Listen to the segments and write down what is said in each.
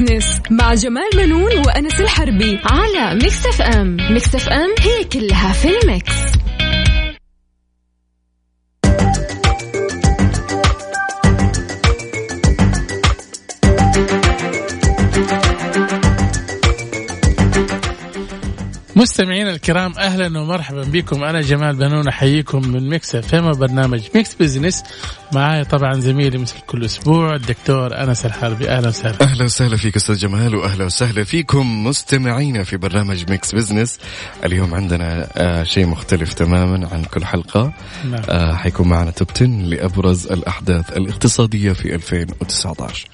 business مع جمال بنون وأنس الحربي على Mix FM. Mix FM هي كلها في ال mix. مستمعينا الكرام أهلا ومرحبا بكم. أنا جمال بنون أحييكم من Mix FM برنامج Mix Business. معايا طبعا زميلي مثل كل أسبوع الدكتور أنس الحربي. أهلا وسهلا. أهلا وسهلا فيك أستاذ جمال واهلا وسهلا فيكم مستمعينا في برنامج Mix Business. اليوم عندنا آه شيء مختلف تماما عن كل حلقة. نعم. آه حيكون معنا top 10 لأبرز الأحداث الاقتصادية في 2019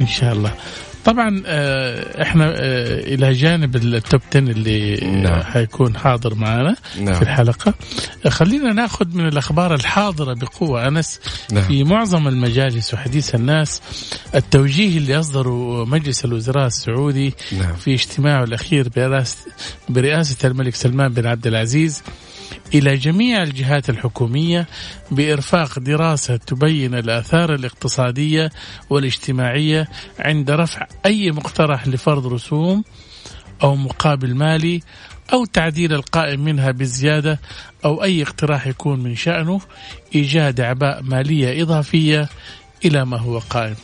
إن شاء الله. طبعا آه، إحنا آه، إلى جانب ال top 10 اللي نعم. حيكون حاضر معنا نعم. في الحلقة آه، خلينا ناخذ من الأخبار الحاضرة بقوة أنس نعم. في معظم المجالس وحديث الناس التوجيه اللي أصدره مجلس الوزراء السعودي نعم. في اجتماعه الأخير برئاسه برئاسة الملك سلمان بن عبد العزيز إلى جميع الجهات الحكومية بإرفاق دراسة تبين الآثار الاقتصادية والاجتماعية عند رفع أي مقترح لفرض رسوم أو مقابل مالي أو تعديل القائم منها بزيادة أو أي اقتراح يكون من شأنه إيجاد أعباء مالية إضافية إلى ما هو قائم.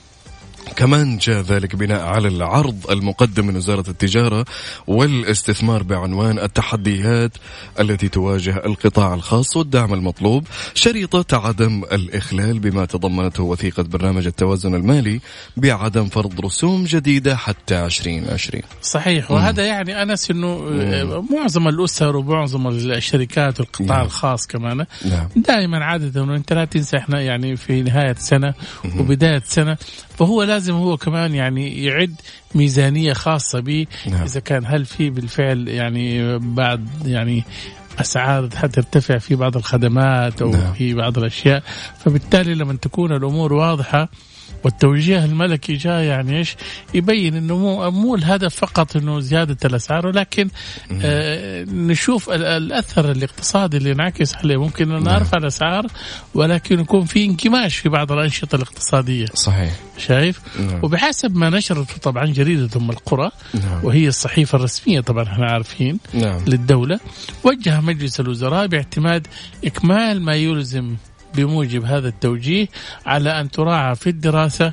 كمان جاء ذلك بناء على العرض المقدم من وزارة التجارة والاستثمار بعنوان التحديات التي تواجه القطاع الخاص والدعم المطلوب شريطة عدم الإخلال بما تضمنته وثيقة برنامج التوازن المالي بعدم فرض رسوم جديدة حتى 2020 صحيح وهذا يعني أنس إنه آه، معظم الأسر ومعظم الشركات والقطاع نعم. الخاص كمان نعم. دائما عادة إنه أنت لا تنسى إحنا يعني في نهاية سنة وبداية سنة فهو لازم هو كمان يعني يعد ميزانية خاصة به نعم. إذا كان هل في بالفعل يعني بعد يعني أسعار حترتفع في بعض الخدمات أو نعم. في بعض الأشياء فبالتالي لما تكون الأمور واضحة والتوجيه الملكي جاء يعني إيش؟ يبين إنه مو مو الهدف فقط إنه زيادة الأسعار ولكن آه نشوف ال- الأثر الاقتصادي اللي ينعكس عليه. ممكن ان نعم. نرفع الأسعار ولكن يكون في انكماش في بعض الأنشطة الاقتصادية. صحيح. شايف؟ نعم. وبحسب ما نشرته طبعا جريدة أم القرى نعم. وهي الصحيفة الرسمية طبعا إحنا عارفين نعم. للدولة وجه مجلس الوزراء باعتماد إكمال ما يلزم بموجب هذا التوجيه على أن تراعى في الدراسة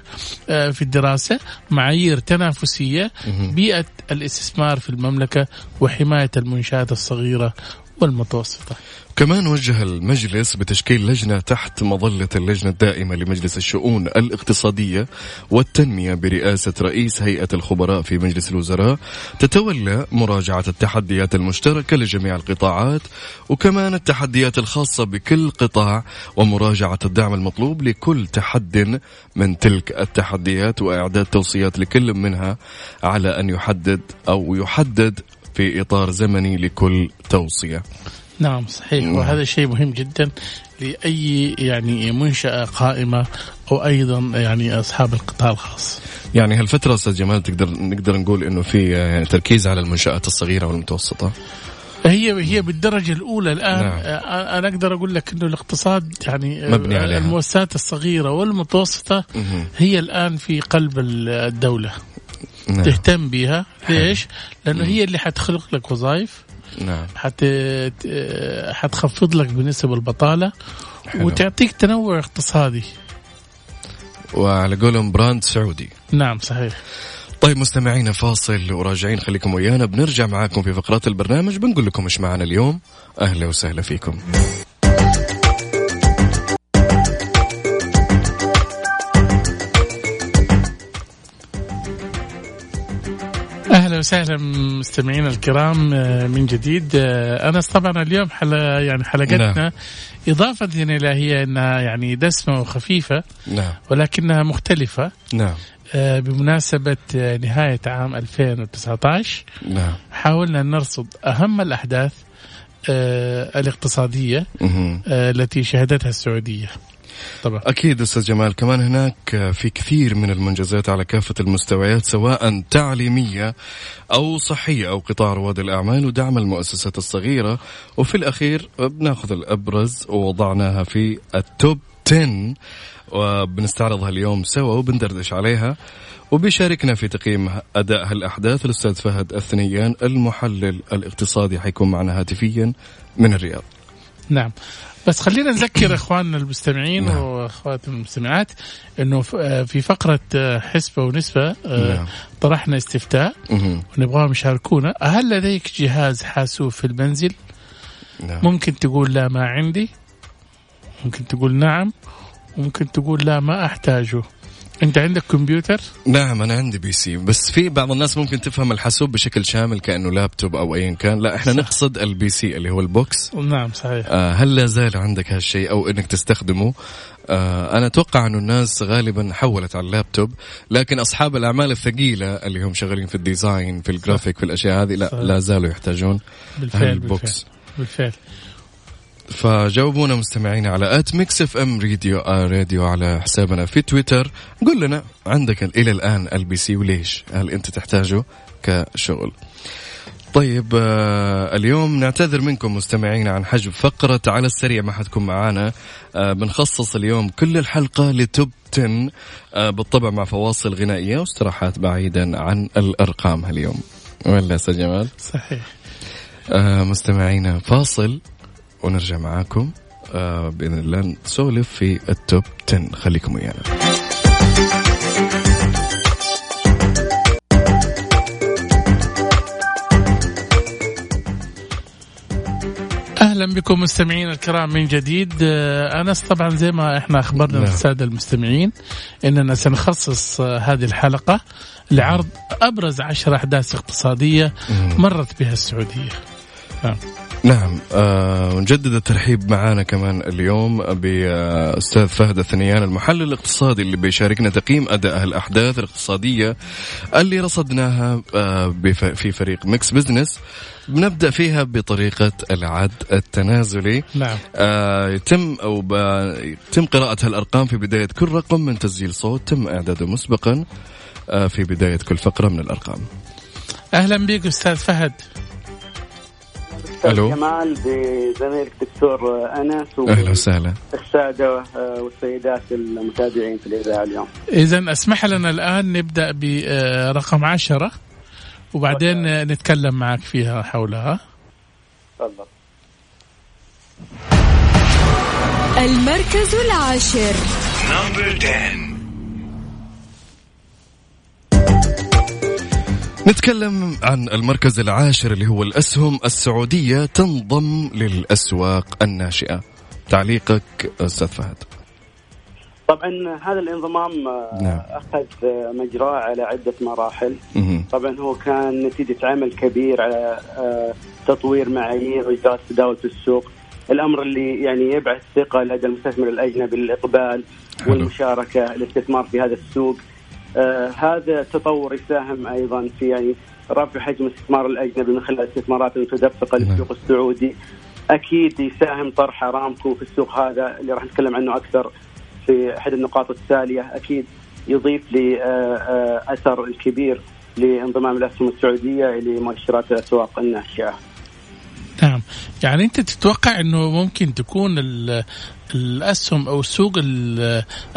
آه، في الدراسة معايير تنافسية بيئة الاستثمار في المملكة وحماية المنشآت الصغيرة والمتوسطة. كمان وجه المجلس بتشكيل لجنة تحت مظلة اللجنة الدائمة لمجلس الشؤون الاقتصادية والتنمية برئاسة رئيس هيئة الخبراء في مجلس الوزراء تتولى مراجعة التحديات المشتركة لجميع القطاعات وكمان التحديات الخاصة بكل قطاع ومراجعة الدعم المطلوب لكل تحد من تلك التحديات وإعداد توصيات لكل منها على أن يحدد أو يحدد في إطار زمني لكل توصية. نعم صحيح نعم. وهذا شيء مهم جدا لأي يعني منشأة قائمة أو أيضا يعني أصحاب القطاع الخاص يعني هالفترة أستاذ جمال تقدر نقدر نقول إنه في يعني تركيز على المنشآت الصغيرة والمتوسطة هي هي بالدرجة الأولى الآن نعم. أنا أقدر أقول لك أنه الاقتصاد يعني آه، مبني عليها. المؤسسات الصغيرة والمتوسطة مهم. هي الآن في قلب ال- الدولة نعم تهتم بها ليش؟ لأنه هي اللي حتخلق لك وظائف نعم. حت... حتخفض لك بنسب البطالة حلو. وتعطيك تنوع اقتصادي وعلى قولهم براند سعودي. نعم صحيح. طيب مستمعينا فاصل وراجعين. خليكم ويانا. بنرجع معاكم في فقرات البرنامج. بنقول لكم إيش معنا اليوم. أهلا وسهلا فيكم. وسهلا مستمعينا الكرام آه، من جديد. آه، أنس طبعا اليوم حل يعني حلقتنا نعم. إضافة إلى هي إنها يعني دسمة وخفيفة نعم. ولكنها مختلفة. نعم. آه، بمناسبة آه، نهاية عام 2019 نعم. حاولنا أن نرصد أهم الأحداث الاقتصادية مهم. آه، التي شهدتها السعودية. طبعا. أكيد أستاذ جمال كمان هناك في كثير من المنجزات على كافة المستويات سواء تعليمية أو صحية أو قطاع رواد الأعمال ودعم المؤسسات الصغيرة. وفي الأخير بناخذ الأبرز ووضعناها في التوب 10 وبنستعرضها اليوم سوا وبندردش عليها. وبيشاركنا في تقييم أداء هالأحداث الأستاذ فهد الثنيان المحلل الاقتصادي حيكون معنا هاتفيا من الرياض. نعم بس خلينا نذكر اخواننا المستمعين نعم. وإخوات المستمعات إنه في فقرة آه، حسبة ونسبة آه، نعم. طرحنا استفتاء ونبغاهم يشاركونا هل لديك جهاز حاسوب في المنزل؟ نعم. ممكن تقول لا ما عندي ممكن تقول نعم ممكن تقول لا ما أحتاجه انت عندك كمبيوتر؟ نعم أنا عندي PC بس في بعض الناس ممكن تفهم الحاسوب بشكل شامل كأنه لابتوب أو ايا كان لا إحنا صح. نقصد ال PC اللي هو ال box نعم صحيح آه هل لا زال عندك هالشيء أو إنك تستخدمه آه أنا أتوقع انه الناس غالبا حولت على اللابتوب لكن أصحاب الأعمال الثقيلة اللي هم شغالين في ال design في الجرافيك في الأشياء هذه لا صح. لا زالوا يحتاجون بالفعل ال box بالفعل, بالفعل. فجاوبونا مستمعين على at Mix FM Radio آه راديو على حسابنا في تويتر. قل لنا عندك إلى الآن ال PC وليش؟ هل أنت تحتاجه كشغل؟ طيب آه اليوم نعتذر منكم مستمعين عن حجب فقرة على السريع. ما حتكون معانا. آه بنخصص اليوم كل الحلقة لتوب 10 آه بالطبع مع فواصل غنائية واستراحات بعيدا عن الأرقام اليوم. ولا يا جمال؟ صحيح. آه مستمعينا فاصل. ونرجع معاكم آه بإذن الله نسولف في التوب 10 خليكم ويانا. أهلا بكم مستمعينا الكرام من جديد. آه، أنس طبعا زي ما إحنا أخبرنا نعم. السادة المستمعين إننا سنخصص آه، هذه الحلقة لعرض أبرز عشر أحداث اقتصادية مرت بها السعودية. نعم نعم آه نجدد الترحيب معنا كمان اليوم بأستاذ فهد الثنيان المحلل الاقتصادي اللي بيشاركنا تقييم أداء الأحداث الاقتصادية اللي رصدناها آه في فريق Mix Business. بنبدأ فيها بطريقة العد التنازلي. نعم. آه يتم أو يتم قراءة هالارقام في بداية كل رقم من تسجيل صوت تم إعداده مسبقا آه في بداية كل فقرة من الأرقام. أهلا بك أستاذ فهد. ألو جمال بزميلك دكتور أنس أهلا وسهلا الساده والسيدات المتابعين في الإذاعة اليوم. اذا اسمح لنا الآن نبدأ برقم عشرة وبعدين نتكلم معك فيها حولها. تفضل. المركز العاشر. نمبر 10 نتكلم عن المركز العاشر اللي هو الأسهم السعودية تنضم للأسواق الناشئة تعليقك أستاذ فهد طبعا هذا الانضمام آه، نعم. أخذ مجراه على عدة مراحل مه. طبعا هو كان نتيجة عمل كبير على آه، تطوير معايير واجراءات التداول في السوق الأمر اللي يعني يبعث ثقة لدى المستثمر الأجنبي للإقبال. والمشاركة الاستثمار في هذا السوق آه هذا التطور يساهم أيضا في يعني رفع حجم الاستثمار الأجنبي من خلال استثمارات المتدفقه نعم. للسوق السعودي أكيد يساهم طرح أرامكو في السوق هذا اللي راح نتكلم عنه أكثر في أحد النقاط التالية أكيد يضيف لاثر آه، الكبير لانضمام الأسهم السعودية لمؤشرات الاسواق الناشئة. نعم يعني أنت تتوقع إنه ممكن تكون الأسهم أو سوق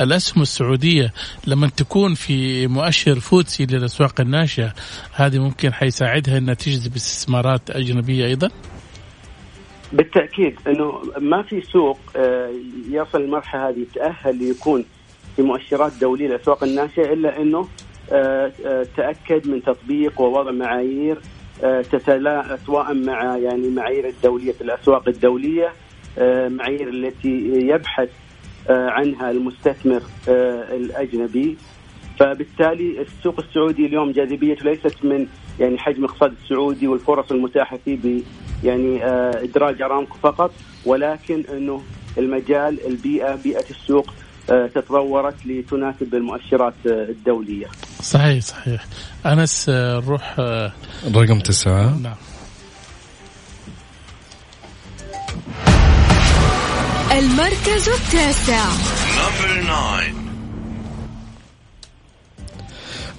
الأسهم السعودية لما تكون في مؤشر فوتسي للأسواق الناشئة هذه ممكن حيساعدها إنها تجذب استثمارات أجنبية أيضا؟ بالتأكيد إنه ما في سوق آه، يصل المرحله هذه يتاهل ليكون في مؤشرات دولية للأسواق الناشئة إلا إنه آه، آه، تأكد من تطبيق ووضع معايير تتوائم مع يعني معايير الدولية الأسواق الدولية معايير التي يبحث عنها المستثمر الأجنبي فبالتالي السوق السعودي اليوم جاذبيته ليست من يعني حجم الاقتصاد السعودي والفرص المتاحة فيه ب يعني إدراج أرامكو فقط ولكن أنه المجال البيئة بيئة السوق تطورت لتناسب المؤشرات الدولية. صحيح صحيح. أنس نروح رقم تسعة. نعم. المركز التاسع.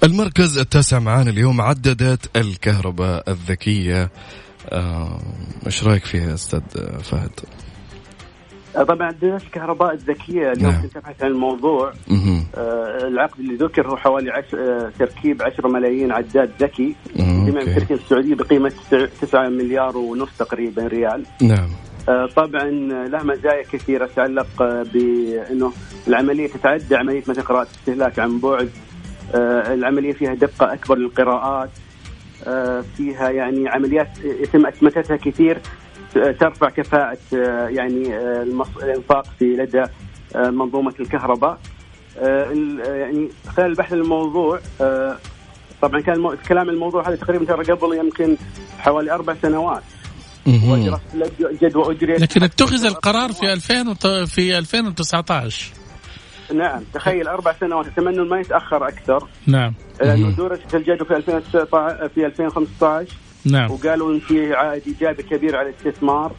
المركز التاسع معانا اليوم عددت الكهرباء الذكية. آه، إيش رأيك فيها أستاذ فهد؟ طبعا عدادات الكهرباء الذكية اليوم نعم. كنت ابحث عن الموضوع. آه العقد اللي ذكر هو حوالي عش... آه تركيب 10 ملايين عداد ذكي. جميع الشركة السعودية بقيمة 9 مليار ونص تقريبا ريال. نعم. آه طبعا له مزايا كثيرة تتعلق آه بأنه العملية تتعدى عملية مثلا قراءه استهلاك عن بعد. آه العملية فيها دقة أكبر للقراءات. آه فيها يعني عمليات يتم أتمتتها كثير ترفع كفاءة آه، يعني آه، الإنفاق في لدى آه، منظومة الكهرباء. يعني خلال البحث الموضوع طبعا كان كلام الموضوع هذا تقريبا ترى قبل يمكن حوالي أربع سنوات. جدوى اجريت لكن اتخذ القرار في 2000 في 2019 نعم تخيل أربع سنوات أتمنى ما يتأخر أكثر. نعم. لأنه درجه الجدوى في 2019 في 2015 نعم. وقالوا إن في عائد إيجابي كبير على الاستثمار.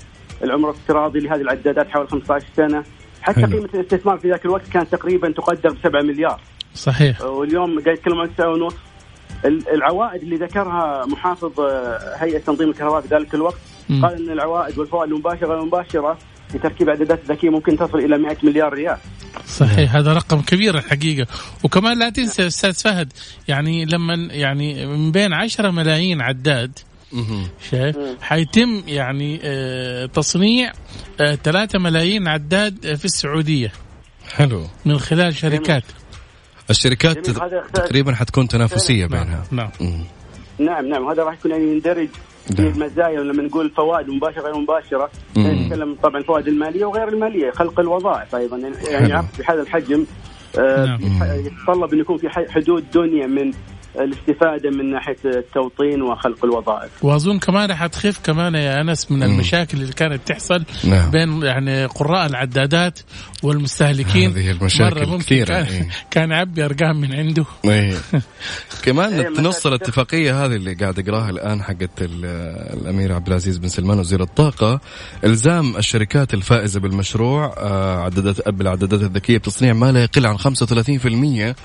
العمر الافتراضي لهذه العدادات حوالي 15 سنة. حتى حلو. قيمة الاستثمار في ذاك الوقت كانت تقريبا تقدر ب 7 مليار. صحيح. واليوم قاعد يتكلم عن 9 ونص. العوائد اللي ذكرها محافظ آه، هيئة تنظيم الكهرباء في ذلك الوقت قال إن العوائد والفوائد المباشرة والمباشره في تركيب اعدادات ذكية ممكن تصل إلى 100 مليار ريال. صحيح هذا رقم كبير الحقيقة. وكمان لا تنسى أستاذ فهد يعني لما يعني من بين 10 ملايين عداد شايف؟ حيتم يعني آه، تصنيع 3 آه، ملايين عداد في السعودية. حلو. من خلال شركات. الشركات تقريبا حتكون تنافسية نعم. بينها. نعم. نعم نعم. هذا راح يكون يعني يندرج في نعم. المزايا لما نقول فوائد مباشرة غير مباشرة نتكلم طبعا الفوائد المالية وغير المالية خلق الوظائف أيضا يعني بهذا الحجم آه، نعم. يتطلب انه يكون في حدود دنيا من الاستفادة من ناحية التوطين وخلق الوظائف. وأظن كمان راح تخف كمان يا أنس من المشاكل اللي كانت تحصل نعم. بين يعني قراء العدادات والمستهلكين هذه المشاكل كثيرة كان, إيه. كان يعبي أرقام من عنده إيه. كمان إيه، تنص الاتفاقية هذه اللي قاعد اقراها الآن حقت الأمير عبد العزيز بن سلمان وزير الطاقة إلزام الشركات الفائزة بالمشروع آه، عدادات بالعدادات الذكية بتصنيع ما لا يقل عن 35%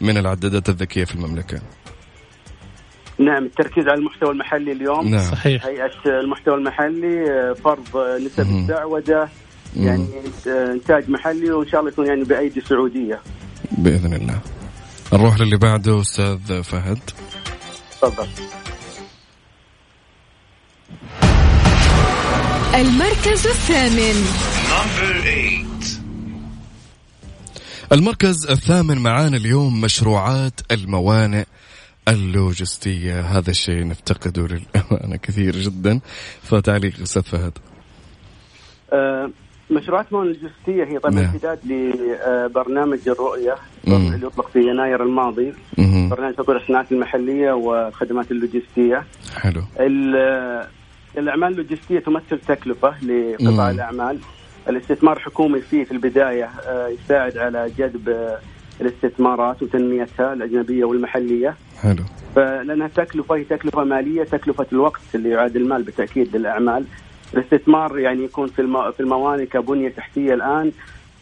من العدادات الذكية في المملكة. نعم التركيز على المحتوى المحلي اليوم. نعم. صحيح. هيئة المحتوى المحلي آه، فرض نسب الدعوة يعني آه، إنتاج محلي وإن شاء الله يكون يعني بأيدي سعودية. بإذن الله. نروح للي بعده أستاذ فهد. تفضل. المركز الثامن. المركز الثامن معانا اليوم مشروعات الموانئ اللوجستية. هذا الشيء نفتقده للأمانة كثير جدا. فتعليق أستاذ فهد. أه مشروعات الموانئ اللوجستية هي طبعا نعم. امتداد لبرنامج الرؤية. اللي يطلق في يناير الماضي. مم. برنامج تطوير الصناعات المحلية والخدمات اللوجستية. حلو. الأعمال اللوجستية تمثل تكلفة لقطاع الأعمال. الاستثمار الحكومي فيه في البداية آه، يساعد على جذب آه، الاستثمارات وتنميتها الأجنبية والمحلية. حلو. فلأنها تكلفة هي تكلفة مالية تكلفة الوقت اللي يعاد المال بالتأكيد للأعمال. الاستثمار يعني يكون في في الموانئ كبنية تحتية الآن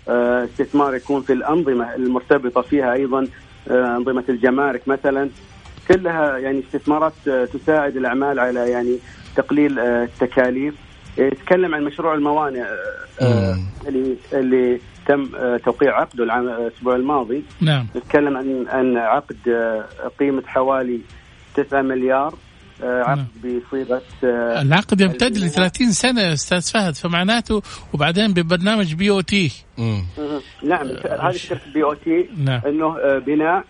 آه، استثمار يكون في الأنظمة المرتبطة فيها أيضا أنظمة الجمارك مثلا كلها يعني استثمارات تساعد الأعمال على يعني تقليل التكاليف يتكلم عن مشروع الموانئ آه اللي اللي تم آه توقيع عقده العام الأسبوع الماضي. نعم. نتكلم عن عن عقد آه قيمة حوالي 9 مليار آه عقد نعم. بصيغة آه العقد يمتد ل 30 سنة يا أستاذ فهد فمعناته وبعدين ببرنامج BOT نعم هذه شركه BOT. إنه آه، بناء آه،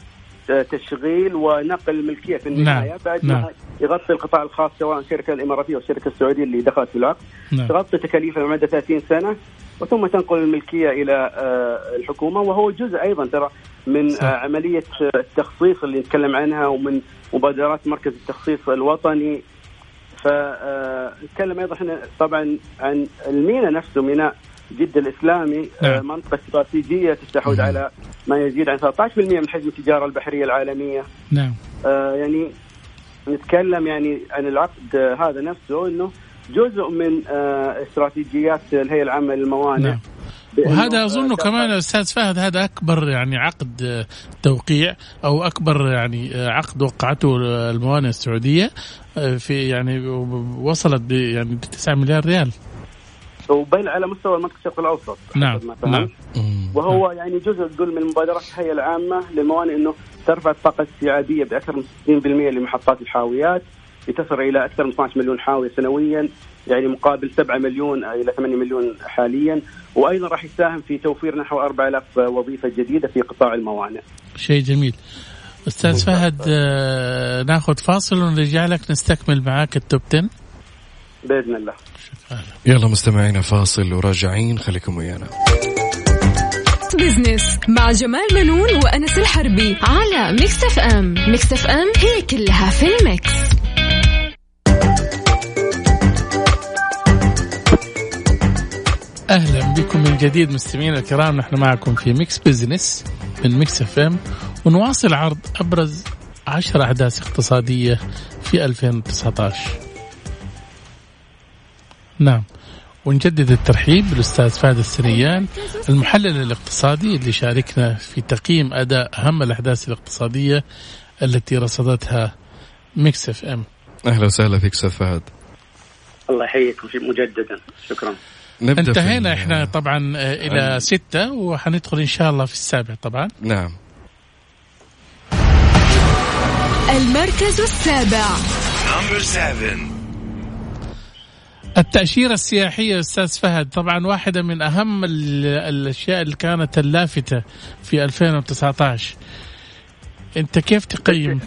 تشغيل ونقل الملكيه في النهاية نعم. بعد نعم. يغطي القطاع الخاص سواء الشركة الإماراتية أو الشركة السعودية اللي دخلت في العقد نعم. تغطي تكاليفها لمدة 30 سنة وثم تنقل الملكية إلى آه، الحكومة وهو جزء أيضا ترى من صح. آه، عملية التخصيص اللي نتكلم عنها ومن مبادرات مركز التخصيص الوطني فنتكلم أيضا إحنا طبعا عن الميناء نفسه ميناء جدة الإسلامي نعم. منطقة استراتيجية تستحوذ على ما يزيد عن 13% من حجم التجارة البحرية العالمية. نعم. آه يعني نتكلم يعني عن العقد هذا نفسه إنه جزء من آه استراتيجيات الهيئة العامة للموانئ. نعم. وهذا أظن كمان أستاذ فهد هذا أكبر يعني عقد توقيع أو أكبر يعني عقد وقعته الموانئ السعودية آه، في يعني وصلت ب يعني 9 مليار ريال. وبين على مستوى المنطقة الشرق الأوسط. نعم. نعم. وهو يعني جزء تقول من مبادرات الهيئة العامة للموانئ إنه ترفع الطاقة الاستيعابيه بأكثر من 60% لمحطات الحاويات. لتصل إلى أكثر من 12 مليون حاوية سنويا يعني مقابل 7 مليون إلى 8 مليون حاليا. وأيضا راح يساهم في توفير نحو 4000 وظيفة جديدة في قطاع الموانئ. شيء جميل. أستاذ فهد آه ناخذ فاصل ونرجع لك نستكمل معاك ال top 10 بإذن الله. يلا مستمعينا فاصل وراجعين خليكم ويانا. Business مع جمال بنون وأنس الحربي على Mix FM، Mix FM هي كلها في ال mix. أهلا بكم من جديد مستمعينا الكرام نحن معكم في Mix Business من Mix FM ونواصل عرض أبرز عشر أحداث اقتصادية في 2019 نعم. ونجدد الترحيب بالأستاذ فهد الثنيان المحلل الاقتصادي اللي شاركنا في تقييم أداء أهم الأحداث الاقتصادية التي رصدتها Mix FM. أهلا وسهلا فيك أستاذ فهد. الله يحييكم مجددا. شكرا. نبدأ انتهينا إحنا طبعا آه، إلى ستة وحندخل إن شاء الله في السابع طبعا. نعم. المركز السابع. التأشيرة السياحية أستاذ فهد طبعا واحدة من أهم الأشياء اللي كانت اللافتة في 2019 أنت كيف تقيم؟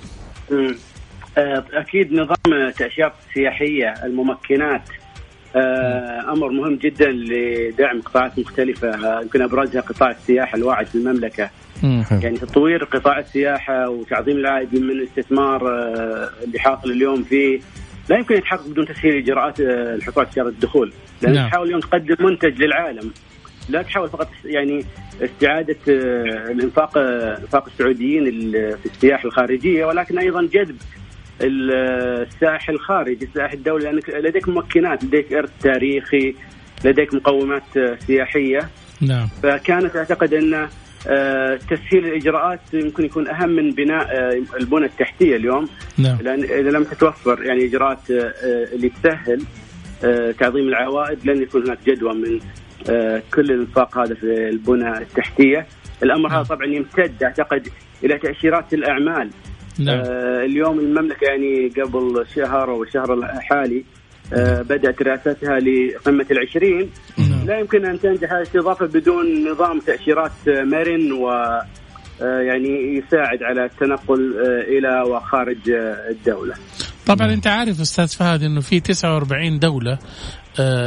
آه، أكيد نظام التأشيرات السياحية الممكنات آه، أمر مهم جدا لدعم قطاعات مختلفة آه، يمكن أبرزها قطاع السياحه الواعد في المملكة. يعني تطوير قطاع السياحة وتعظيم العائد من الاستثمار آه، اللي حاصل اليوم فيه. لا يمكن يتحقق بدون تسهيل إجراءات الحصول على تجاره الدخول لأن نعم. تحاول اليوم تقدم منتج للعالم. لا تحاول فقط يعني استعادة الإنفاق إنفاق السعوديين في السياحه الخارجية ولكن أيضا جذب الساحل الخارجي الساحل الدولي لأنك لديك ممكنات لديك إرث تاريخي لديك مقومات سياحية. نعم. فكانت أعتقد أن آه، تسهيل الإجراءات يمكن يكون أهم من بناء آه، البنى التحتية اليوم نعم. لأن إذا لم تتوفر يعني إجراءات آه، اللي تسهل تعظيم العوائد لن يكون هناك جدوى من كل الانفاق هذا في البنى التحتية الأمر هذا نعم. طبعا يمتد أعتقد إلى تأشيرات الأعمال نعم. آه اليوم المملكة يعني قبل شهر أو الشهر الحالي آه بدأت رئاستها لقمة العشرين. لا يمكن أن تنجح هذه الاستضافة بدون نظام تأشيرات مرن و آه، يعني يساعد على التنقل آه، إلى وخارج آه، الدولة. طبعا أنت عارف أستاذ فهد إنه في 49 دولة آه،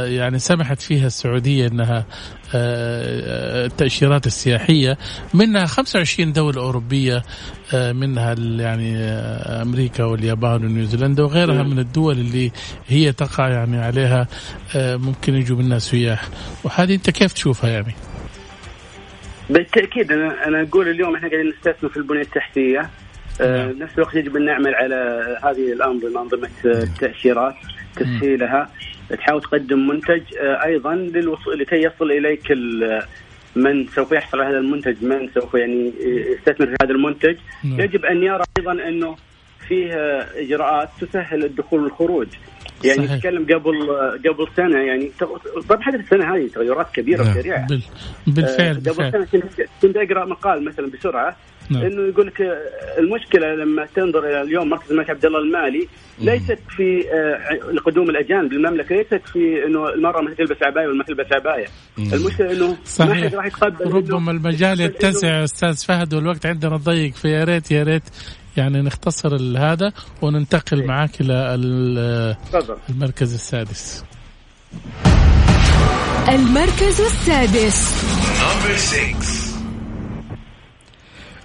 يعني سمحت فيها السعودية أنها آه، التأشيرات السياحية منها 25 دولة أوروبية آه، منها يعني أمريكا واليابان ونيوزيلندا وغيرها من الدول اللي هي تقع يعني عليها ممكن يجوا منها سياح وهذه أنت كيف تشوفها يعني؟ بالتأكيد أنا أنا أقول اليوم إحنا قاعدين نستثمر في البنية التحتية نعم. نفس الوقت يجب أن نعمل على هذه الانظمه أنظمة التأشيرات تسهيلها تحاول تقدم منتج آه، أيضا للوصول لكي يصل اليك من سوف يحصل على هذا المنتج من سوف يعني يستثمر في هذا المنتج نعم. يجب أن يرى أيضا أنه فيه إجراءات تسهل الدخول والخروج يعني. نتكلم قبل قبل سنة يعني طبعا حدث السنة هذه تغيرات كبيرة نعم. وسريعة بالفعل آه، قبل بالفعل. سنة كنت أقرأ مقال مثلا بسرعة نعم. إنه يقول لك المشكلة لما تنظر إلى اليوم مركز الملك عبد الله المالي ليست في آه، قدوم الأجانب للمملكه ليست في إنه المرأة ما تلبس عباية ولا ما تلبس عباية. المشكلة إنه صحيح. ما حد راح يتقبل ربما المجال يتسع أستاذ فهد والوقت عندنا ضيق فيا ريت يا ريت يعني نختصر هذا وننتقل معك إلى المركز السادس. المركز السادس.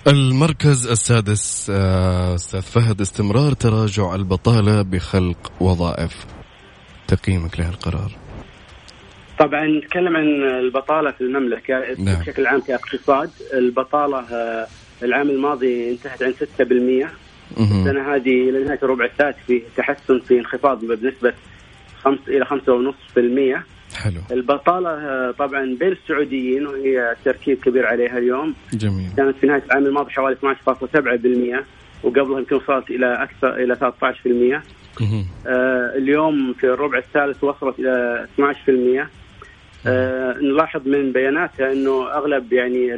المركز السادس آه، أستاذ فهد استمرار تراجع البطالة بخلق وظائف. تقييمك لهالقرار. طبعا نتكلم عن البطالة في المملكة. نعم. بشكل عام كاقتصاد البطالة آه، العام الماضي انتهت عن 6% السنة هذه إلى نهاية الربع الثالث في تحسن في انخفاض بنسبة 5 إلى 5.5% حلو. البطالة طبعا بين السعوديين وهي تركيز كبير عليها اليوم. جميل. كانت في نهاية العام الماضي حوالي 12.7% وقبلها يمكن وصلت إلى أكثر إلى 13% آه اليوم في الربع الثالث وصلت إلى 12% آه نلاحظ من بياناتها إنه أغلب يعني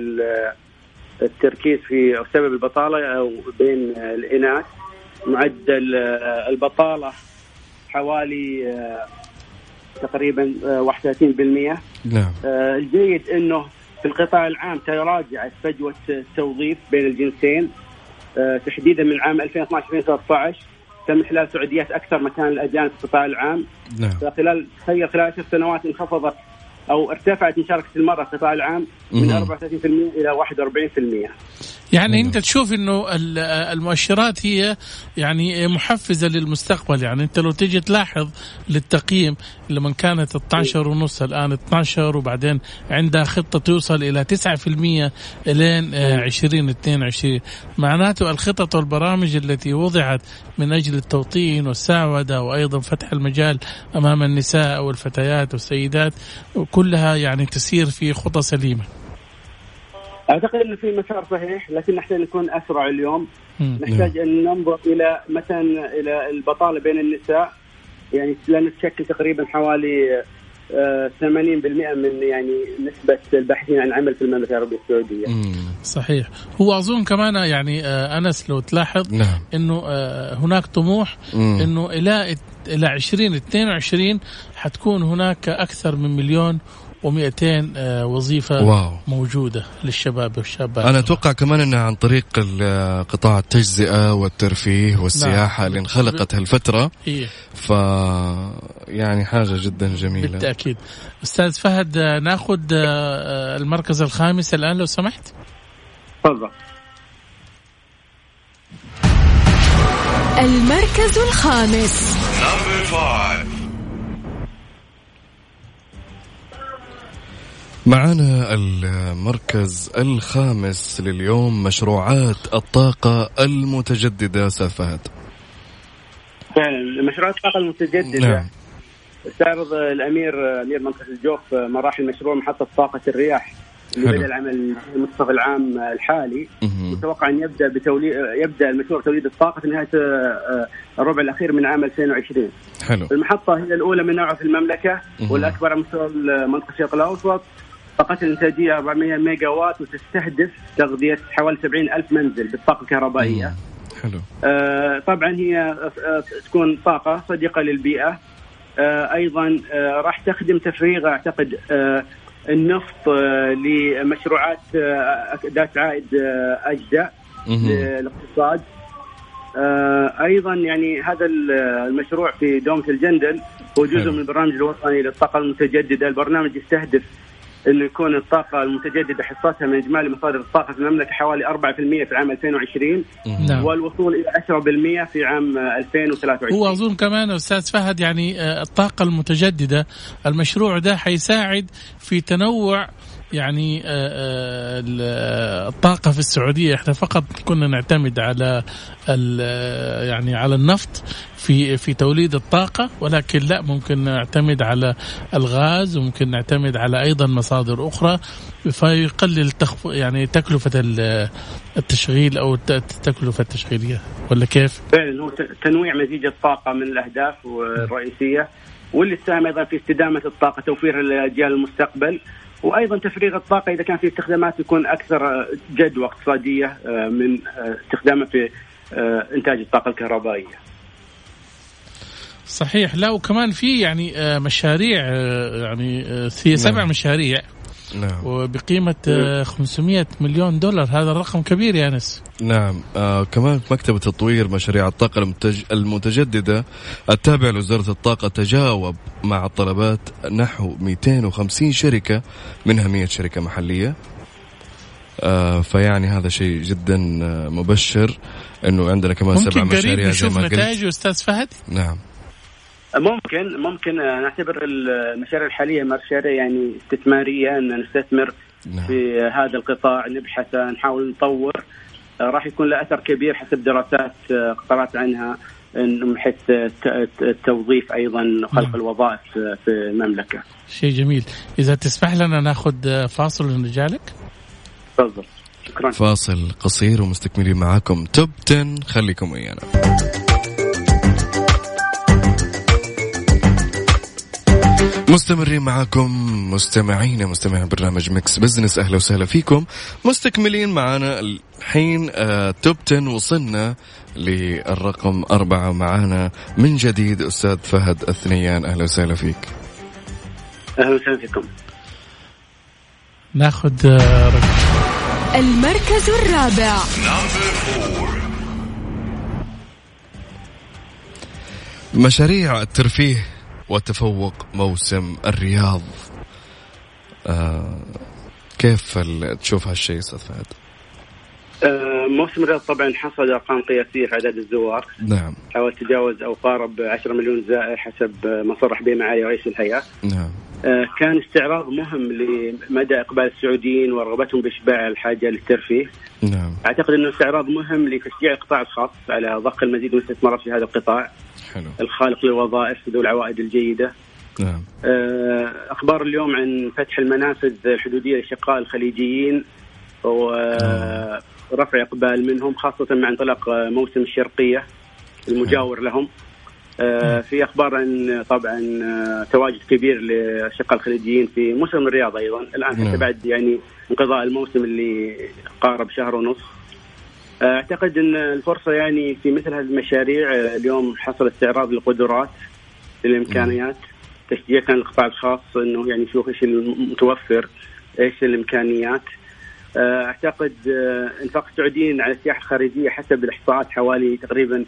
التركيز في سبب البطالة أو بين الإناث معدل آه، البطالة حوالي آه، تقريبا 31% نعم. الجيد إنه في القطاع العام تراجعت فجوة التوظيف بين الجنسين تحديدا من عام 2012 2013 تم خلال سعوديات أكثر مكان الاجانب في القطاع العام. نعم. فخلال تخيل خلال 10 سنوات انخفضت أو ارتفعت مشاركة المرأة في القطاع العام من 34% إلى 41% يعني انت تشوف انه المؤشرات هي يعني محفزة للمستقبل. يعني انت لو تيجي تلاحظ للتقييم لما كانت 12 ونص الآن 12 وبعدين عندها خطة توصل إلى 9% لين 2022 معناته الخطط والبرامج التي وضعت من أجل التوطين والسعودة وأيضا فتح المجال أمام النساء والفتيات والسيدات كلها يعني تسير في خطى سليمة. أعتقد إنه في مسار صحيح لكن نحتاج نكون أسرع اليوم. نحتاج أن ننظر إلى مثلا إلى البطالة بين النساء. يعني لأن تشكل تقريبا حوالي 80% آه، من يعني نسبة الباحثين عن عمل في المملكة العربية السعودية. صحيح، هو أظن كمان يعني آه، أنس لو تلاحظ نعم. إنه آه، هناك طموح إنه إلى إلى 2022 حتكون هناك أكثر من مليون و200 آه، وظيفة واو. موجودة للشباب والشابات. أنا أتوقع كمان إنها عن طريق قطاع التجزئة والترفيه والسياحة نعم. اللي انخلقت هالفترة. إيه؟ ف يعني حاجة جدا جميلة. بالتأكيد. أستاذ فهد آه، ناخذ آه، المركز الخامس الآن لو سمحت. تفضل. المركز الخامس. معنا المركز الخامس لليوم مشروعات الطاقة المتجددة أستاذ فهد. فعلا مشروعات الطاقة المتجددة. نعم. استعرض الأمير أمير منطقة الجوف مراحل مشروع محطة طاقة الرياح اللي بدا العمل المنتصف العام الحالي. متوقع أن يبدأ بتوليد يبدأ المشروع توليد الطاقة في نهاية آه، الربع الأخير من عام 2020 حلو. المحطة هي الأولى من نوعها في المملكة والأكبر على مستوى منطقه الشرق الاوسط طاقتها الانتاجيه 400 ميجا وات وتستهدف تغذية حوالي 70 ألف منزل بالطاقة الكهربائية. حلو. آه طبعا هي آه تكون طاقة صديقة للبيئة. آه أيضا آه راح تخدم تفريغ أعتقد آه النفط آه لمشروعات آه ذات عائد آه أجزاء للاقتصاد. آه أيضا يعني هذا المشروع في دومه الجندل هو جزء من البرنامج الوطني للطاقة المتجددة، البرنامج يستهدف انه يكون الطاقة المتجددة حصتها من إجمالي مصادر الطاقة في المملكة حوالي 4% في عام 2020 نعم. والوصول إلى 10% في عام 2023 هو أظن كمان أستاذ فهد يعني آه، الطاقة المتجددة المشروع ده حيساعد في تنوع يعني آه، آه، الطاقة في السعودية. إحنا فقط كنا نعتمد على يعني على النفط في في توليد الطاقة. ولكن لا ممكن نعتمد على الغاز وممكن نعتمد على أيضا مصادر أخرى. فيقلل تخف يعني تكلفة التشغيل أو التكلفة التشغيلية. ولا كيف؟ فعلا هو تنويع مزيج الطاقة من الأهداف الرئيسية. واللي تساهم أيضا في استدامة الطاقة توفير لأجيال المستقبل. وأيضا تفريغ الطاقة إذا كان في استخدامات يكون أكثر جدوى اقتصاديه آه، من آه، استخدامه في آه، إنتاج الطاقة الكهربائية. صحيح لا وكمان في يعني مشاريع يعني في سبع نعم. مشاريع نعم. وبقيمة 500 مليون دولار هذا الرقم كبير يا أنس. نعم. آه كمان مكتب تطوير مشاريع الطاقة المتج... المتجددة التابع لوزارة الطاقة تجاوب مع الطلبات نحو 250 شركة منها 100 شركة محلية. آه فيعني هذا شيء جدا آه، مبشر إنه عندنا كمان سبع مشاريع زي ما قلت. نتائج أستاذ فهد؟ نعم. ممكن ممكن نعتبر المشاريع الحالية مشاريع يعني استثمارية إن نستثمر نعم. في هذا القطاع نبحث نحاول نطور راح يكون له أثر كبير حسب دراسات قرأت عنها من حيث التوظيف أيضا خلق نعم. الوظائف في المملكة. شيء جميل، إذا تسمح لنا نأخذ فاصل ونرجع لك. تفضل شكرا. فاصل قصير ومستكملين معاكم توب 10 خليكم ويانا. مستمرين معاكم مستمعين مستمعين برنامج Mix Business. أهلا وسهلا فيكم. مستكملين معنا الحين آه top 10 وصلنا للرقم أربعة معانا. من جديد أستاذ فهد الثنيان أهلا وسهلا فيك. أهلا وسهلا فيكم. ناخذ آه، المركز الرابع. مشاريع الترفيه وتفوق موسم الرياض. آه كيف تشوف هالشيء أستاذ فهد؟ آه موسم الرياض طبعا حصل أرقام قياسية في عدد الزوار. نعم. حاول تجاوز أو قارب 10 مليون زائر حسب ما صرح به معالي رئيس الهيئة. نعم. آه كان استعراض مهم لمدى إقبال السعوديين ورغبتهم بإشباع الحاجة للترفيه. نعم. أعتقد انه استعراض مهم لتشجيع القطاع الخاص على ضخ المزيد من الاستثمارات في هذا القطاع. حلو. الخالق للوظائف ذو العوائد الجيدة. نعم. آه، أخبار اليوم عن فتح المنافذ الحدودية للاشقاء الخليجيين ورفع إقبال منهم خاصة مع انطلاق موسم الشرقية المجاور لهم. آه، في أخبار عن طبعا آه، تواجد كبير للاشقاء الخليجيين في موسم الرياض أيضا. الآن حتى بعد يعني انقضاء الموسم اللي قارب شهر ونصف أعتقد أن الفرصة يعني في مثل هذه المشاريع اليوم حصل استعراض للقدرات للإمكانيات تشجيع كان القطاع الخاص إنه يعني يشوف إيش المتوفر إيش الإمكانيات. أعتقد إنفاق السعوديين على السياحة الخارجية حسب الإحصاءات حوالي تقريبا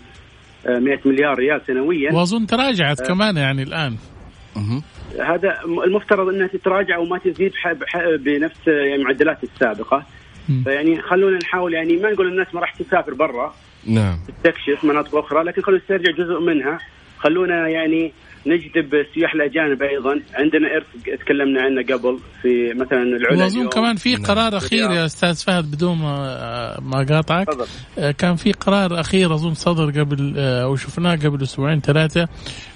100 مليار ريال سنويا. وأظن تراجعت أه. كمان يعني الآن. هذا المفترض إنها تتراجع وما تزيد بنفس يعني المعدلات السابقة. فيعني خلونا نحاول يعني ما نقول الناس ما راح تسافر برا. نعم. تستكشف مناطق أخرى لكن خلونا نسترجع جزء منها. خلونا يعني نجذب السياح الأجانب أيضا. عندنا إرث تكلمنا عنه قبل في مثلا العلا واظن كمان في نعم. قرار أخير يا أستاذ فهد بدون ما قاطعك آه، كان في قرار أخير أظن صدر قبل آه، أو شفناه قبل أسبوعين ثلاثة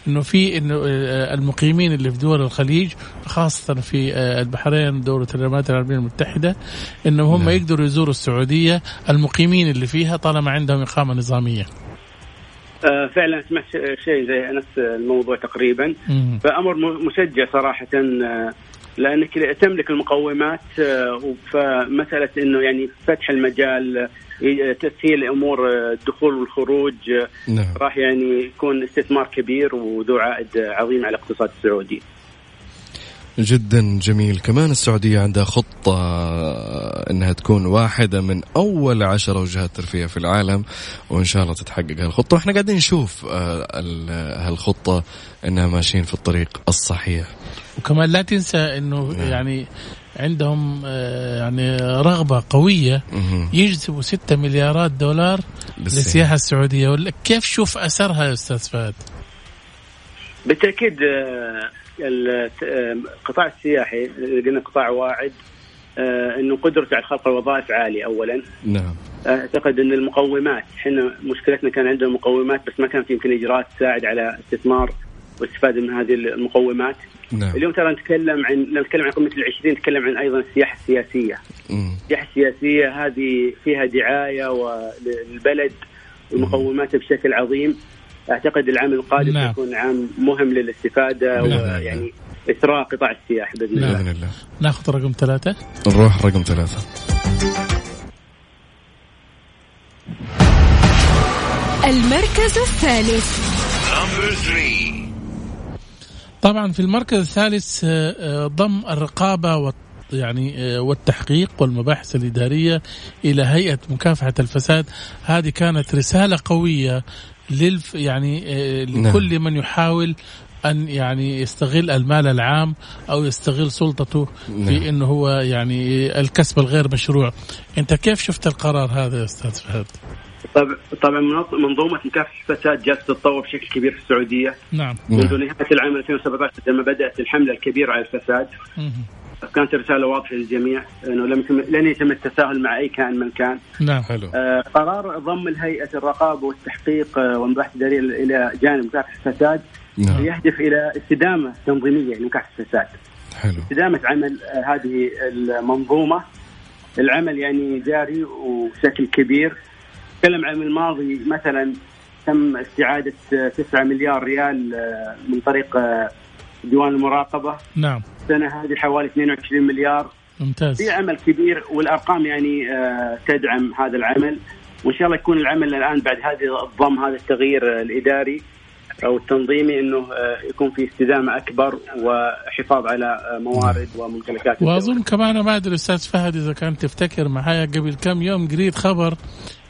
إنه في إنه آه، المقيمين اللي في دول الخليج خاصة في البحرين دولة الامارات العربية المتحدة انه هم نعم. يقدروا يزوروا السعودية المقيمين اللي فيها طالما عندهم إقامة نظامية. فعلا سمعت شيء زي نفس الموضوع تقريبا فأمر مشجع صراحة آه، لأنك تملك المقومات آه، فمسألة إنه يعني فتح المجال تسهيل أمور الدخول والخروج نعم. راح يعني يكون استثمار كبير وذو عائد عظيم على الاقتصاد السعودي. جدا جميل. كمان السعودية عندها خطة إنها تكون واحدة من أول عشر وجهات ترفيه في العالم وإن شاء الله تتحقق هالخطة. وإحنا قاعدين نشوف آه، هالخطة إنها ماشيين في الطريق الصحيح. وكمان لا تنسى إنه نعم. يعني عندهم آه، يعني رغبة قوية يجذبوا 6 مليارات دولار للسياحة السعودية. كيف شوف أثرها يا أستاذ فهد؟ بالتأكيد آه، القطاع السياحي قلنا قطاع واعد آه، إنه قدرته على خلق الوظائف عالية اولا. نعم. أعتقد إن المقومات إحنا مشكلتنا كان عندنا مقومات بس ما كان في يمكن إجراءات تساعد على استثمار واستفادة من هذه المقومات. نعم. اليوم ترى نتكلم عن لما نتكلم عن قمة العشرين نتكلم عن أيضا السياحة السياسية. السياحة السياسية هذه فيها دعاية للبلد ومقوماته بشكل عظيم. أعتقد العام القادم نعم. يكون عام مهم للاستفادة نعم. ويعني اثراء قطاع السياحه بإذن الله. بإذن الله. ناخذ رقم ثلاثة. نروح رقم ثلاثة. المركز الثالث. طبعا في المركز الثالث آه، آه، ضم الرقابة يعني آه، والتحقيق والمباحث الإدارية إلى هيئة مكافحة الفساد. هذه كانت رسالة قوية للف يعني آه، نعم. لكل من يحاول أن يعني يستغل المال العام أو يستغل سلطته نعم. في إنه هو يعني الكسب الغير مشروع. أنت كيف شفت القرار هذا يا أستاذ فهد؟ طبعا طبعا منظومة مكافحه الفساد جالسه تتطور بشكل كبير في السعودية. نعم. منذ نهاية العام 2017 لما بدأت الحملة الكبيرة على الفساد. كانت رساله واضحة للجميع إنه لم يتم لن يتم التساهل مع أي كائن من كان. نعم حلو. آه قرار ضم الهيئة الرقابة والتحقيق آه والمباحث الاداريه إلى جانب مكافحة الفساد نعم. يهدف إلى استدامة تنظيمية لمكافحة الفساد. حلو. استدامة عمل آه هذه المنظومة العمل يعني جاري وبشكل كبير. تكلم عن الماضي مثلا تم استعادة 9 مليار ريال آه، من طريق آه، ديوان المراقبة نعم السنة هذه حوالي 22 مليار. ممتاز. في عمل كبير والأرقام يعني تدعم هذا العمل. وإن شاء الله يكون العمل الآن بعد هذه الضم هذا التغيير الإداري أو التنظيمي إنه آه، يكون في استدامة أكبر وحفاظ على آه، موارد وممتلكات وأظن كمان ما أدري أستاذ فهد إذا كان تفتكر معايا قبل كم يوم قريت خبر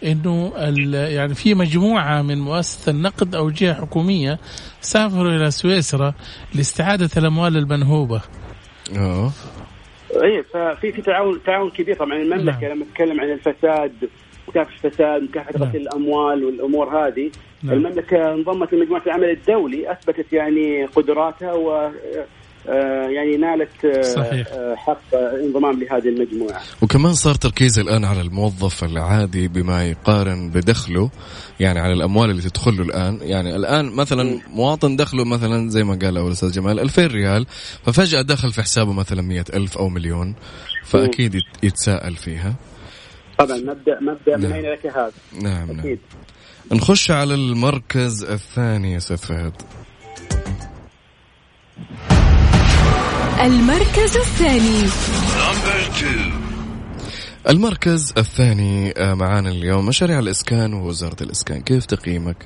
إنه يعني في مجموعة من مؤسسة النقد أو جهة حكومية سافروا إلى سويسرا لاستعادة الأموال المنهوبة. آه اي ففي في تعاون تعاون كبير طبعا المملكة نعم. لما تتكلم عن الفساد مكافحة الفساد مكافحة غسيل نعم. الأموال والأمور هذه نعم. المملكة انضمت لمجموعة العمل الدولي أثبتت يعني قدراتها و يعني نالت آه، صحيح. آه، حق انضمام لهذه المجموعة. وكمان صار تركيز الآن على الموظف العادي بما يقارن بدخله يعني على الأموال اللي تدخل له الآن، يعني الآن مثلا مواطن دخله مثلا زي ما قال أول أستاذ جمال 2000 ريال ففجأة دخل في حسابه مثلا 100000 أو مليون فأكيد يتساءل فيها. طبعا مبدأ مبدأ نعم. من اين لك هذا؟ نعم أكيد نعم. نخش على المركز الثاني يا أستاذ فهد المركز الثاني. المركز الثاني آه، معانا اليوم مشاريع الإسكان ووزارة الإسكان. كيف تقييمك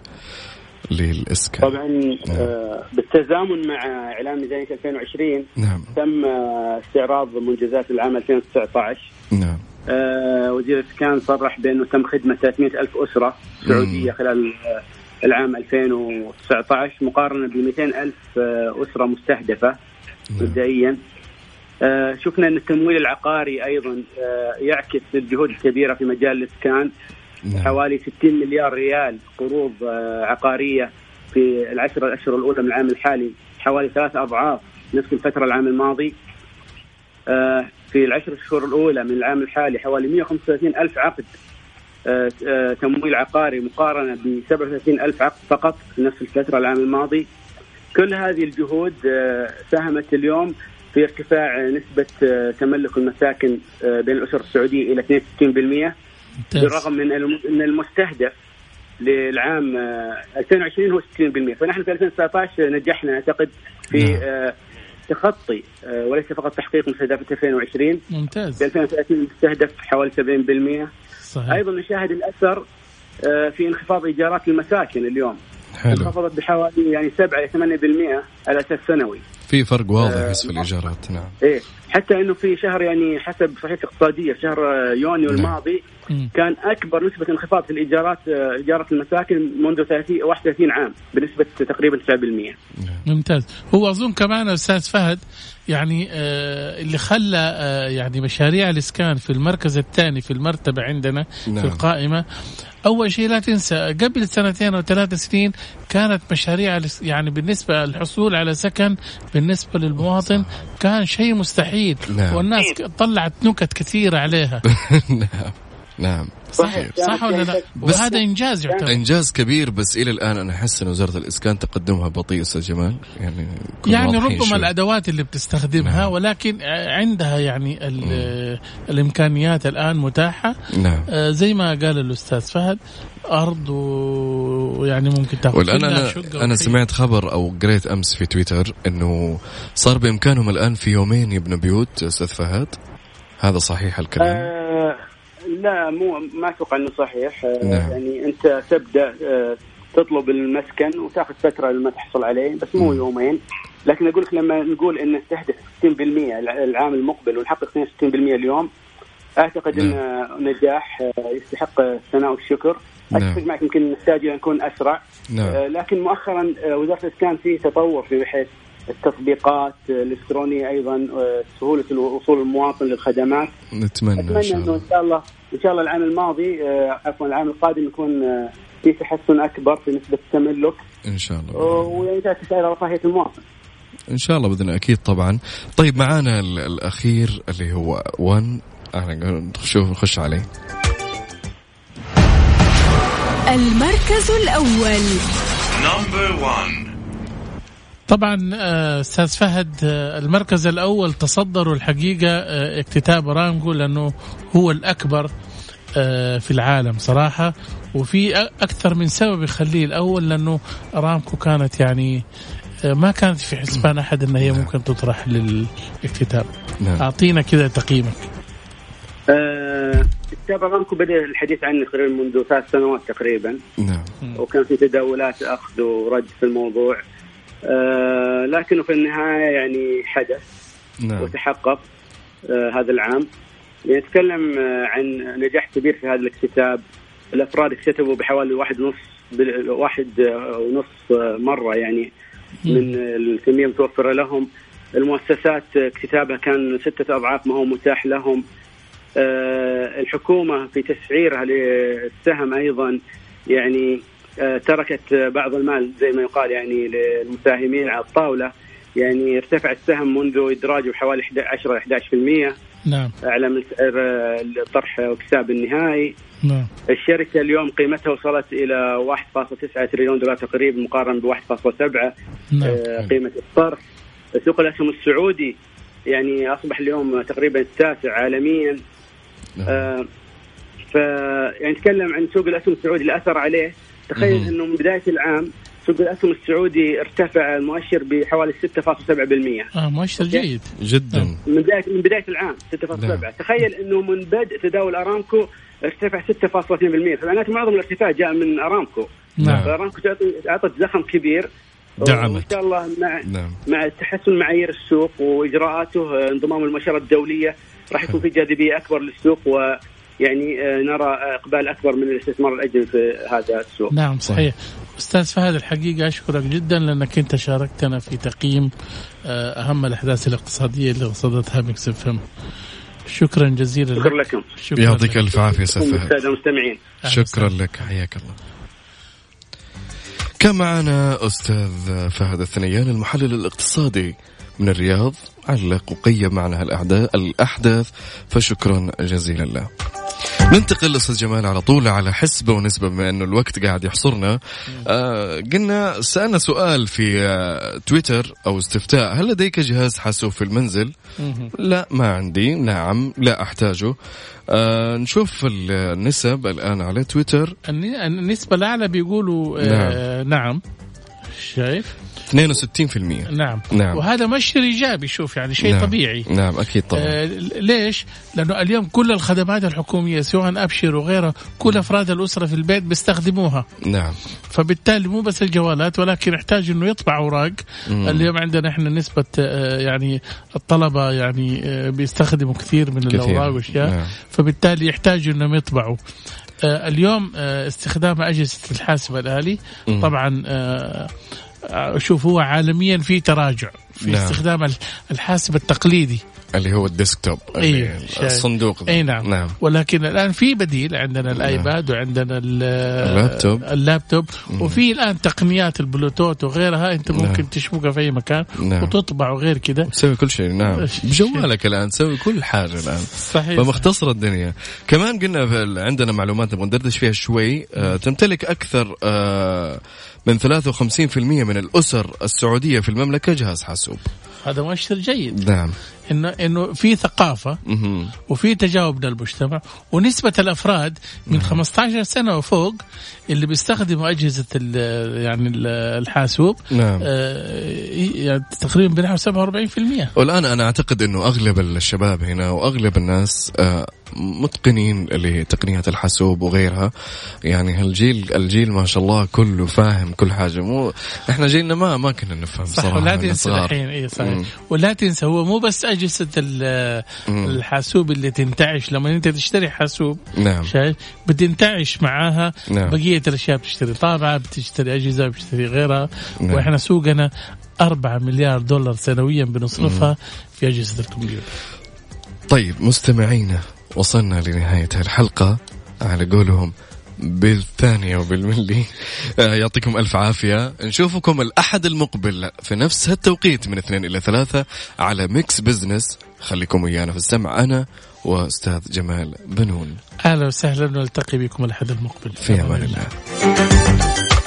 للإسكان؟ طبعا نعم. آه بالتزامن مع إعلان ميزانية 2020 نعم. تم استعراض منجزات العام 2019 نعم. آه وزير الإسكان صرح بأنه تم خدمة 300 ألف أسرة سعودية خلال العام 2019 مقارنة ب 200 ألف آه، أسرة مستهدفة. مبدئيا آه شفنا أن التمويل العقاري أيضا آه يعكس الجهود الكبيرة في مجال الإسكان. نعم. حوالي 60 مليار ريال قروض آه عقارية في العشر الأشهر الأولى من العام الحالي. حوالي ثلاث أضعاف نفس الفترة العام الماضي. في العشر شهور الأولى من العام الحالي حوالي 135 ألف عقد. تمويل عقاري مقارنة ب 37 ألف عقد فقط في نفس الفترة العام الماضي. كل هذه الجهود آه، ساهمت اليوم في ارتفاع نسبة تملك المساكن بين الأسر السعودية إلى 62% بالرغم من أن المستهدف للعام 2020 هو 60% فنحن في 2019 نجحنا أعتقد في نعم. تخطي آه، وليس فقط تحقيق مستهدفات 2020 ممتاز. ب 2030 مستهدف حوالي 70% صحيح. أيضا نشاهد الأثر آه، في انخفاض إيجارات المساكن اليوم. حلو. انخفضت بحوالي يعني 7 إلى 8% على أساس سنوي. في فرق واضح آه في الإيجارات نعم. إيه. حتى إنه في شهر يعني حسب صحيفه اقتصادية في شهر يونيو نعم. الماضي كان أكبر نسبة انخفاض في الإيجارات إيجارات المساكن منذ 30 31 عام بنسبة تقريبا 9% ممتاز. هو أظن كمان أستاذ فهد يعني آه اللي خلى آه يعني مشاريع الإسكان في المركز الثاني في المرتبة عندنا نعم. في القائمة أول شيء لا تنسى قبل سنتين أو ثلاث سنين كانت مشاريع يعني بالنسبة للحصول على سكن بالنسبة للمواطن كان شيء مستحيل. نعم. والناس طلعت نكت كثيرة عليها. نعم نعم صحيح صح ولا لا؟ وهذا إنجاز يعتبر إنجاز كبير بس إلى الآن أنا أحس إن وزارة الإسكان تقدمها بطيء أستاذ جمال يعني يعني ربما شو. الأدوات اللي بتستخدمها نعم. ولكن عندها يعني الإمكانيات الآن متاحة نعم. آه زي ما قال الأستاذ فهد أرض ويعني ممكن تأخذ والآن أنا أنا سمعت خبر أو قريت أمس في تويتر إنه صار بإمكانهم الآن في يومين يبنوا بيوت أستاذ فهد هذا صحيح الكلام؟ آه لا مو ما أتوقع إنه صحيح آه، نعم. يعني أنت تبدأ آه، تطلب المسكن وتأخذ فترة لما تحصل عليه بس مو يومين لكن أقول لك لما نقول إن نستهدف 60% العام المقبل ونحقق 62% اليوم أعتقد نعم. ان نجاح آه، يستحق الثناء والشكر نعم. أتفق معك يمكن نحتاج نكون أسرع نعم. لكن مؤخرا وزارة الإسكان في تطور في بحيث التطبيقات الإلكترونية أيضا سهولة وصول المواطن للخدمات. نتمنى, نتمنى ان شاء الله. انه إن شاء الله إن شاء الله العام الماضي آه، عفوا العام القادم يكون آه، في تحسن أكبر في نسبة التملك. إن شاء الله. ويعني تعكس على رفاهية المواطن. إن شاء الله بإذن أكيد طبعا. طيب معانا الأخير اللي هو 1 نشوف نخش عليه. المركز الأول. نمبر 1 طبعا آه، أستاذ فهد آه، المركز الأول تصدروا الحقيقة آه، اكتتاب ارامكو لأنه هو الأكبر في العالم صراحة. وفي أكثر من سبب يخليه الأول لأنه ارامكو كانت يعني ما كانت في حسبان أحد ان هي نعم. ممكن تطرح للاكتتاب. نعم. أعطينا كذا تقييمك. كتاب ارامكو بدأ الحديث عنه تقريبا منذ ثلاث سنوات تقريبا. نعم. وكان في تداولات أخذ ورد في الموضوع. أه لكنه في النهاية يعني حدث نعم. وتحقق أه هذا العام. نتكلم آه، عن نجاح كبير في هذا الاكتتاب الأفراد اكتتبوا بحوالي واحد ونص واحد آه، ونص آه، مرة يعني من الكمية المتوفرة لهم. المؤسسات اكتتابها كان ستة أضعاف ما هو متاح لهم. الحكومة في تسعيرها للسهم أيضا يعني تركت بعض المال زي ما يقال يعني للمساهمين على الطاولة. يعني ارتفع السهم منذ إدراجه بحوالي 10 11% نعم. اعلى من سعر الطرح واكتساب النهائي. نعم. الشركة اليوم قيمتها وصلت إلى 1.9 تريليون دولار تقريبا مقارنة ب 1.7 نعم. آه، قيمة الصرف سوق الأسهم السعودي يعني أصبح اليوم تقريبا التاسع عالميا. نعم. آه ف يعني نتكلم عن سوق الأسهم السعودي اللي اثر عليه تخيل إنه من بداية العام سوق الاسهم السعودي ارتفع المؤشر بحوالي 6.7% آه مؤشر جيد. جدا. آه. من بدايه من بداية العام 6.7 نعم. تخيل إنه من بدء تداول أرامكو ارتفع 6.2% فمعناته معظم الارتفاع جاء من أرامكو. نعم. فأرامكو أعطت زخم كبير. دعمت. وإن شاء الله مع نعم. مع تحسن معايير السوق وإجراءاته انضمام المؤشرات الدولية راح يكون في جاذبية أكبر للسوق و يعني آه، نرى إقبال أكبر من الاستثمار الأجنبي في هذا السوق. نعم صحيح. أستاذ فهد الحقيقة أشكرك جدا لأنك أنت شاركتنا في تقييم آه، أهم الأحداث الاقتصادية اللي رصدتها Mix F. شكرا جزيلا شكرا لكم شكرا يعطيك ألف عافية أستاذ فهد. المستمعين. شكرا لك حياك الله. كان معنا أستاذ فهد الثنيان المحلل الاقتصادي من الرياض علق وقيم معنا الأحداث فشكرا جزيلا له. ننتقل أستاذ جمال على طول على حسبه ونسبة بما أنه الوقت قاعد يحصرنا. آه قلنا سألنا سؤال في آه تويتر أو استفتاء. هل لديك جهاز حاسوب في المنزل؟ لا ما عندي. نعم لا أحتاجه. آه نشوف النسب الآن على تويتر. النسبة الأعلى بيقولوا آه نعم, نعم. شايف؟ 62% نعم. نعم. وهذا مؤشر إيجابي شوف يعني شيء نعم. طبيعي. نعم أكيد طبعا. آه ليش؟ لأنه اليوم كل الخدمات الحكومية سواء أبشر وغيرها كل أفراد الأسرة في البيت بيستخدموها. نعم. فبالتالي مو بس الجوالات ولكن يحتاج إنه يطبع أوراق. اليوم عندنا إحنا نسبة آه يعني الطلبة يعني آه بيستخدموا كثير من كثير. الأوراق وأشياء. نعم. فبالتالي يحتاجوا إنهم يطبعوا. اليوم آه استخدام أجهزة الحاسب الآلي. طبعا آه شوف هو عالميا في تراجع في نعم. استخدام الحاسب التقليدي. اللي هو ال desktop أيه الصندوق. اي نعم. نعم. ولكن الآن في بديل عندنا ال iPad نعم. وعندنا ال laptop. ال laptop وفي الآن تقنيات البلوتوث وغيرها أنت ممكن نعم. تشبكها في أي مكان نعم. وتطبع وغير كذا تسوي كل شيء نعم. بجوالك الآن تسوي كل حاجة الآن. صحيح. فمختصره الدنيا. كمان قلنا عندنا معلومات نبغى ندردش فيها شوي. آه تمتلك أكثر آه من 53% من الأسر السعودية في المملكة جهاز حاسوب. هذا مؤشر جيد نعم انه إنه في ثقافة وفي تجاوب من المجتمع ونسبة الأفراد من 15 نعم. سنة وفوق اللي بيستخدموا أجهزة يعني الحاسوب نعم. آه يعني تقريبا بنحو 47% والآن أنا أعتقد إنه أغلب الشباب هنا وأغلب الناس آه متقنين لتقنيات الحاسوب وغيرها. يعني هالجيل الجيل ما شاء الله كله فاهم كل حاجة. مو إحنا جيلنا ما ما كنا نفهم صح صراحة ولا تنسى الحين. اي صحيح. ولا تنسى هو مو بس أجهزة الحاسوب اللي تنتعش. لما أنت تشتري حاسوب نعم. شايف؟ بتنتعش معاها. نعم. بقية الأشياء بتشتري. طابعة بتشتري أجهزة بتشتري غيرها. نعم. وإحنا سوقنا 4 مليار دولار سنويا بنصرفها في أجهزة الكمبيوتر. طيب مستمعينا وصلنا لنهاية الحلقة. على قولهم بالثانية وبالملي. آه، يعطيكم ألف عافية. نشوفكم الأحد المقبل في نفس هالتوقيت من اثنين إلى ثلاثة على Mix Business خليكم ويانا في السمع أنا وأستاذ جمال بنون. أهلا وسهلا نلتقي بكم الأحد المقبل. في أمان الله.